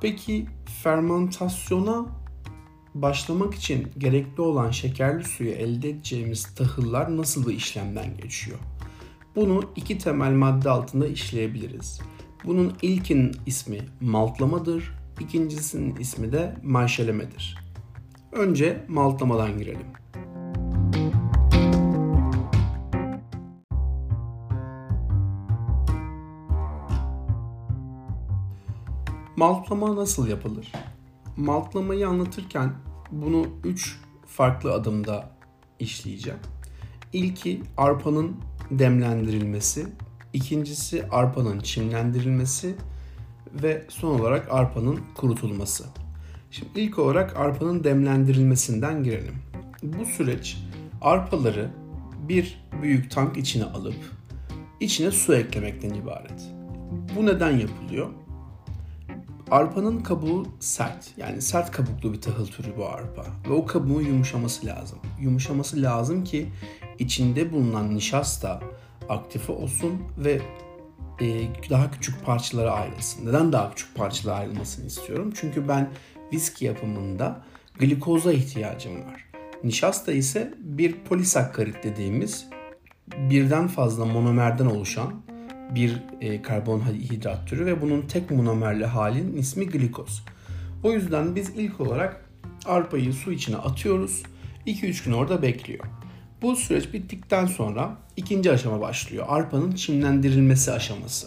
Peki fermentasyona başlamak için gerekli olan şekerli suyu elde edeceğimiz tahıllar nasıl bir işlemden geçiyor? Bunu iki temel madde altında işleyebiliriz. Bunun ilkin ismi maltlamadır, ikincisinin ismi de marşelemedir. Önce maltlamadan girelim. Maltlama nasıl yapılır? Maltlamayı anlatırken bunu 3 farklı adımda işleyeceğim. İlki arpanın demlendirilmesi, ikincisi arpanın çimlendirilmesi ve son olarak arpanın kurutulması. Şimdi ilk olarak arpanın demlendirilmesinden girelim. Bu süreç arpaları bir büyük tank içine alıp içine su eklemekten ibaret. Bu neden yapılıyor? Arpanın kabuğu sert. Yani sert kabuklu bir tahıl türü bu arpa. Ve o kabuğun yumuşaması lazım. Yumuşaması lazım ki içinde bulunan nişasta aktife olsun ve e, daha küçük parçalara ayrılsın. Neden daha küçük parçalara ayrılmasını istiyorum? Çünkü ben viski yapımında glikoza ihtiyacım var. Nişasta ise bir polisakkarit dediğimiz birden fazla monomerden oluşan bir e, karbonhidrat türü ve bunun tek monomerli halinin ismi glikoz. O yüzden biz ilk olarak arpayı su içine atıyoruz. 2-3 gün orada bekliyor. Bu süreç bittikten sonra ikinci aşama başlıyor. Arpanın çimlendirilmesi aşaması.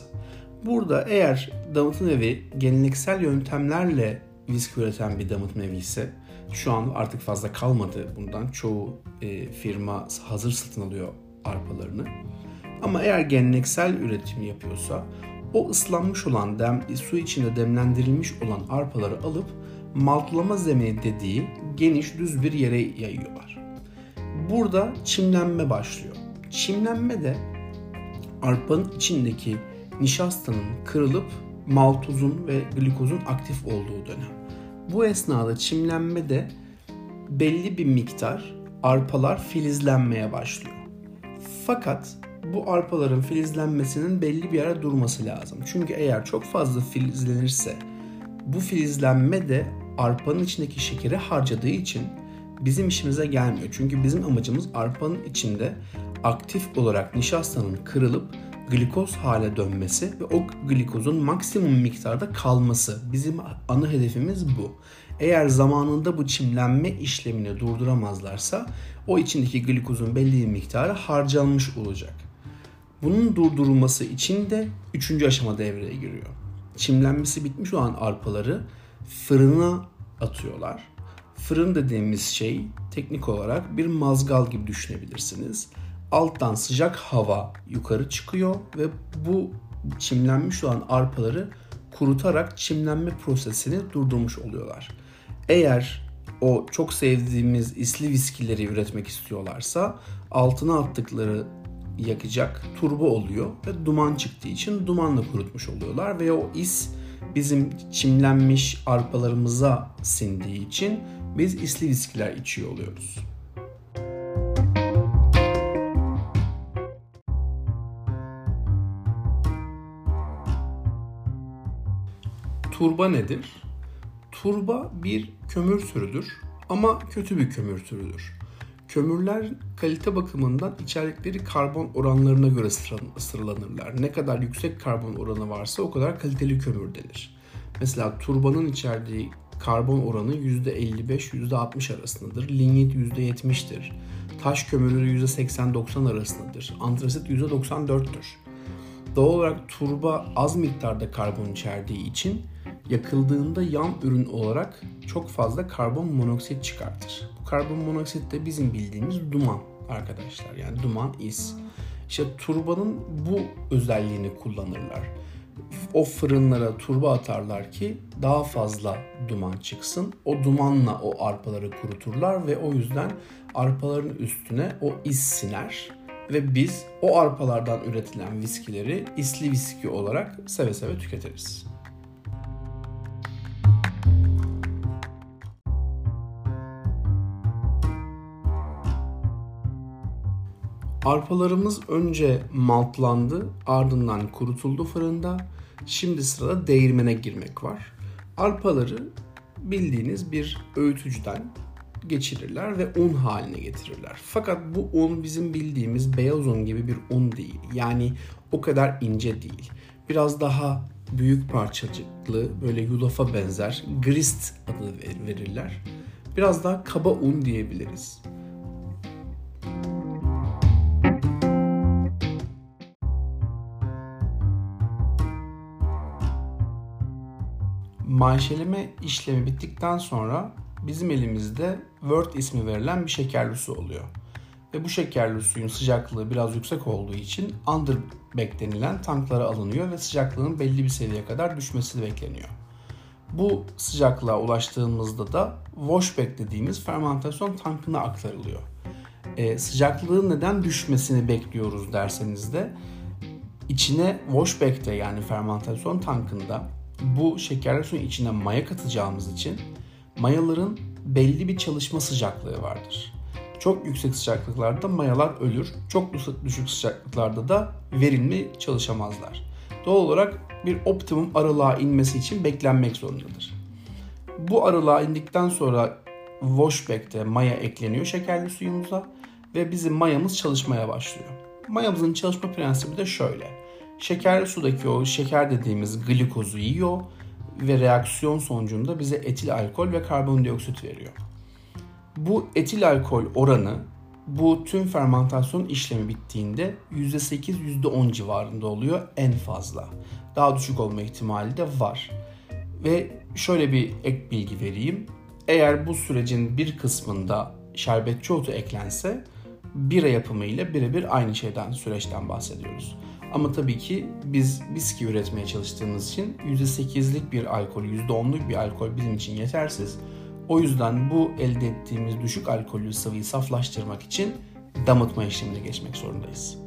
Burada eğer damıtım evi geleneksel yöntemlerle viski üreten bir damıtım evi ise şu an artık fazla kalmadı bundan. Çoğu e, firma hazır satın alıyor arpalarını. Ama eğer geleneksel üretim yapıyorsa o ıslanmış olan dem, su içinde demlendirilmiş olan arpaları alıp maltlama zemini dediği geniş düz bir yere yayıyorlar. Burada çimlenme başlıyor. Çimlenme de arpanın içindeki nişastanın kırılıp maltozun ve glikozun aktif olduğu dönem. Bu esnada çimlenme de belli bir miktar arpalar filizlenmeye başlıyor. Fakat bu arpaların filizlenmesinin belli bir yere durması lazım. Çünkü eğer çok fazla filizlenirse bu filizlenme de arpanın içindeki şekeri harcadığı için bizim işimize gelmiyor. Çünkü bizim amacımız arpanın içinde aktif olarak nişastanın kırılıp glikoz hale dönmesi ve o glikozun maksimum miktarda kalması. Bizim ana hedefimiz bu. Eğer zamanında bu çimlenme işlemini durduramazlarsa o içindeki glikozun belli bir miktarı harcanmış olacak. Bunun durdurulması için de üçüncü aşama devreye giriyor. Çimlenmesi bitmiş olan arpaları fırına atıyorlar. Fırın dediğimiz şey teknik olarak bir mazgal gibi düşünebilirsiniz. Alttan sıcak hava yukarı çıkıyor ve bu çimlenmiş olan arpaları kurutarak çimlenme prosesini durdurmuş oluyorlar. Eğer o çok sevdiğimiz isli viskileri üretmek istiyorlarsa altına attıkları yakacak turbo oluyor ve duman çıktığı için dumanla kurutmuş oluyorlar ve o is bizim çimlenmiş arpalarımıza sindiği için biz isli viskiler içiyor oluyoruz. Turba nedir? Turba bir kömür türüdür ama kötü bir kömür türüdür. Kömürler kalite bakımından içerikleri karbon oranlarına göre sıralanırlar. Ne kadar yüksek karbon oranı varsa o kadar kaliteli kömür denir. Mesela turbanın içerdiği karbon oranı %55-%60 arasındadır. Lignit %70'tir. Taş kömürü %80-90 arasındadır. Antrasit %94'tür. Doğal olarak turba az miktarda karbon içerdiği için yakıldığında yan ürün olarak çok fazla karbon monoksit çıkartır. Karbon monoksit de bizim bildiğimiz duman arkadaşlar. Yani duman is. İşte turbanın bu özelliğini kullanırlar. O fırınlara turba atarlar ki daha fazla duman çıksın. O dumanla o arpaları kuruturlar ve o yüzden arpaların üstüne o is siner ve biz o arpalardan üretilen viskileri isli viski olarak seve seve tüketiriz. Arpalarımız önce maltlandı, ardından kurutuldu fırında. Şimdi sırada değirmene girmek var. arpaları bildiğiniz bir öğütücüden geçirirler ve un haline getirirler. Fakat bu un bizim bildiğimiz beyaz un gibi bir un değil. Yani o kadar ince değil. Biraz daha büyük parçacıklı, böyle yulafa benzer grist adı verirler. Biraz daha kaba un diyebiliriz. Manşeleme işlemi bittikten sonra bizim elimizde Word ismi verilen bir şekerli su oluyor. Ve bu şekerli suyun sıcaklığı biraz yüksek olduğu için underback denilen tanklara alınıyor ve sıcaklığın belli bir seviyeye kadar düşmesi bekleniyor. Bu sıcaklığa ulaştığımızda da washback dediğimiz fermentasyon tankına aktarılıyor. E, sıcaklığın neden düşmesini bekliyoruz derseniz de içine washback'te yani fermentasyon tankında bu şekerli suyun içine maya katacağımız için mayaların belli bir çalışma sıcaklığı vardır. Çok yüksek sıcaklıklarda mayalar ölür. Çok düşük sıcaklıklarda da verimli çalışamazlar. Doğal olarak bir optimum aralığa inmesi için beklenmek zorundadır. Bu aralığa indikten sonra washback'te maya ekleniyor şekerli suyumuza ve bizim mayamız çalışmaya başlıyor. Mayamızın çalışma prensibi de şöyle. Şekerli sudaki o şeker dediğimiz glikozu yiyor ve reaksiyon sonucunda bize etil alkol ve karbondioksit veriyor. Bu etil alkol oranı bu tüm fermentasyon işlemi bittiğinde %8 %10 civarında oluyor en fazla. Daha düşük olma ihtimali de var. Ve şöyle bir ek bilgi vereyim. Eğer bu sürecin bir kısmında şerbetçi otu eklense bira yapımı ile birebir aynı şeyden süreçten bahsediyoruz. Ama tabii ki biz viski üretmeye çalıştığımız için %8'lik bir alkol, %10'luk bir alkol bizim için yetersiz. O yüzden bu elde ettiğimiz düşük alkollü sıvıyı saflaştırmak için damıtma işlemine geçmek zorundayız.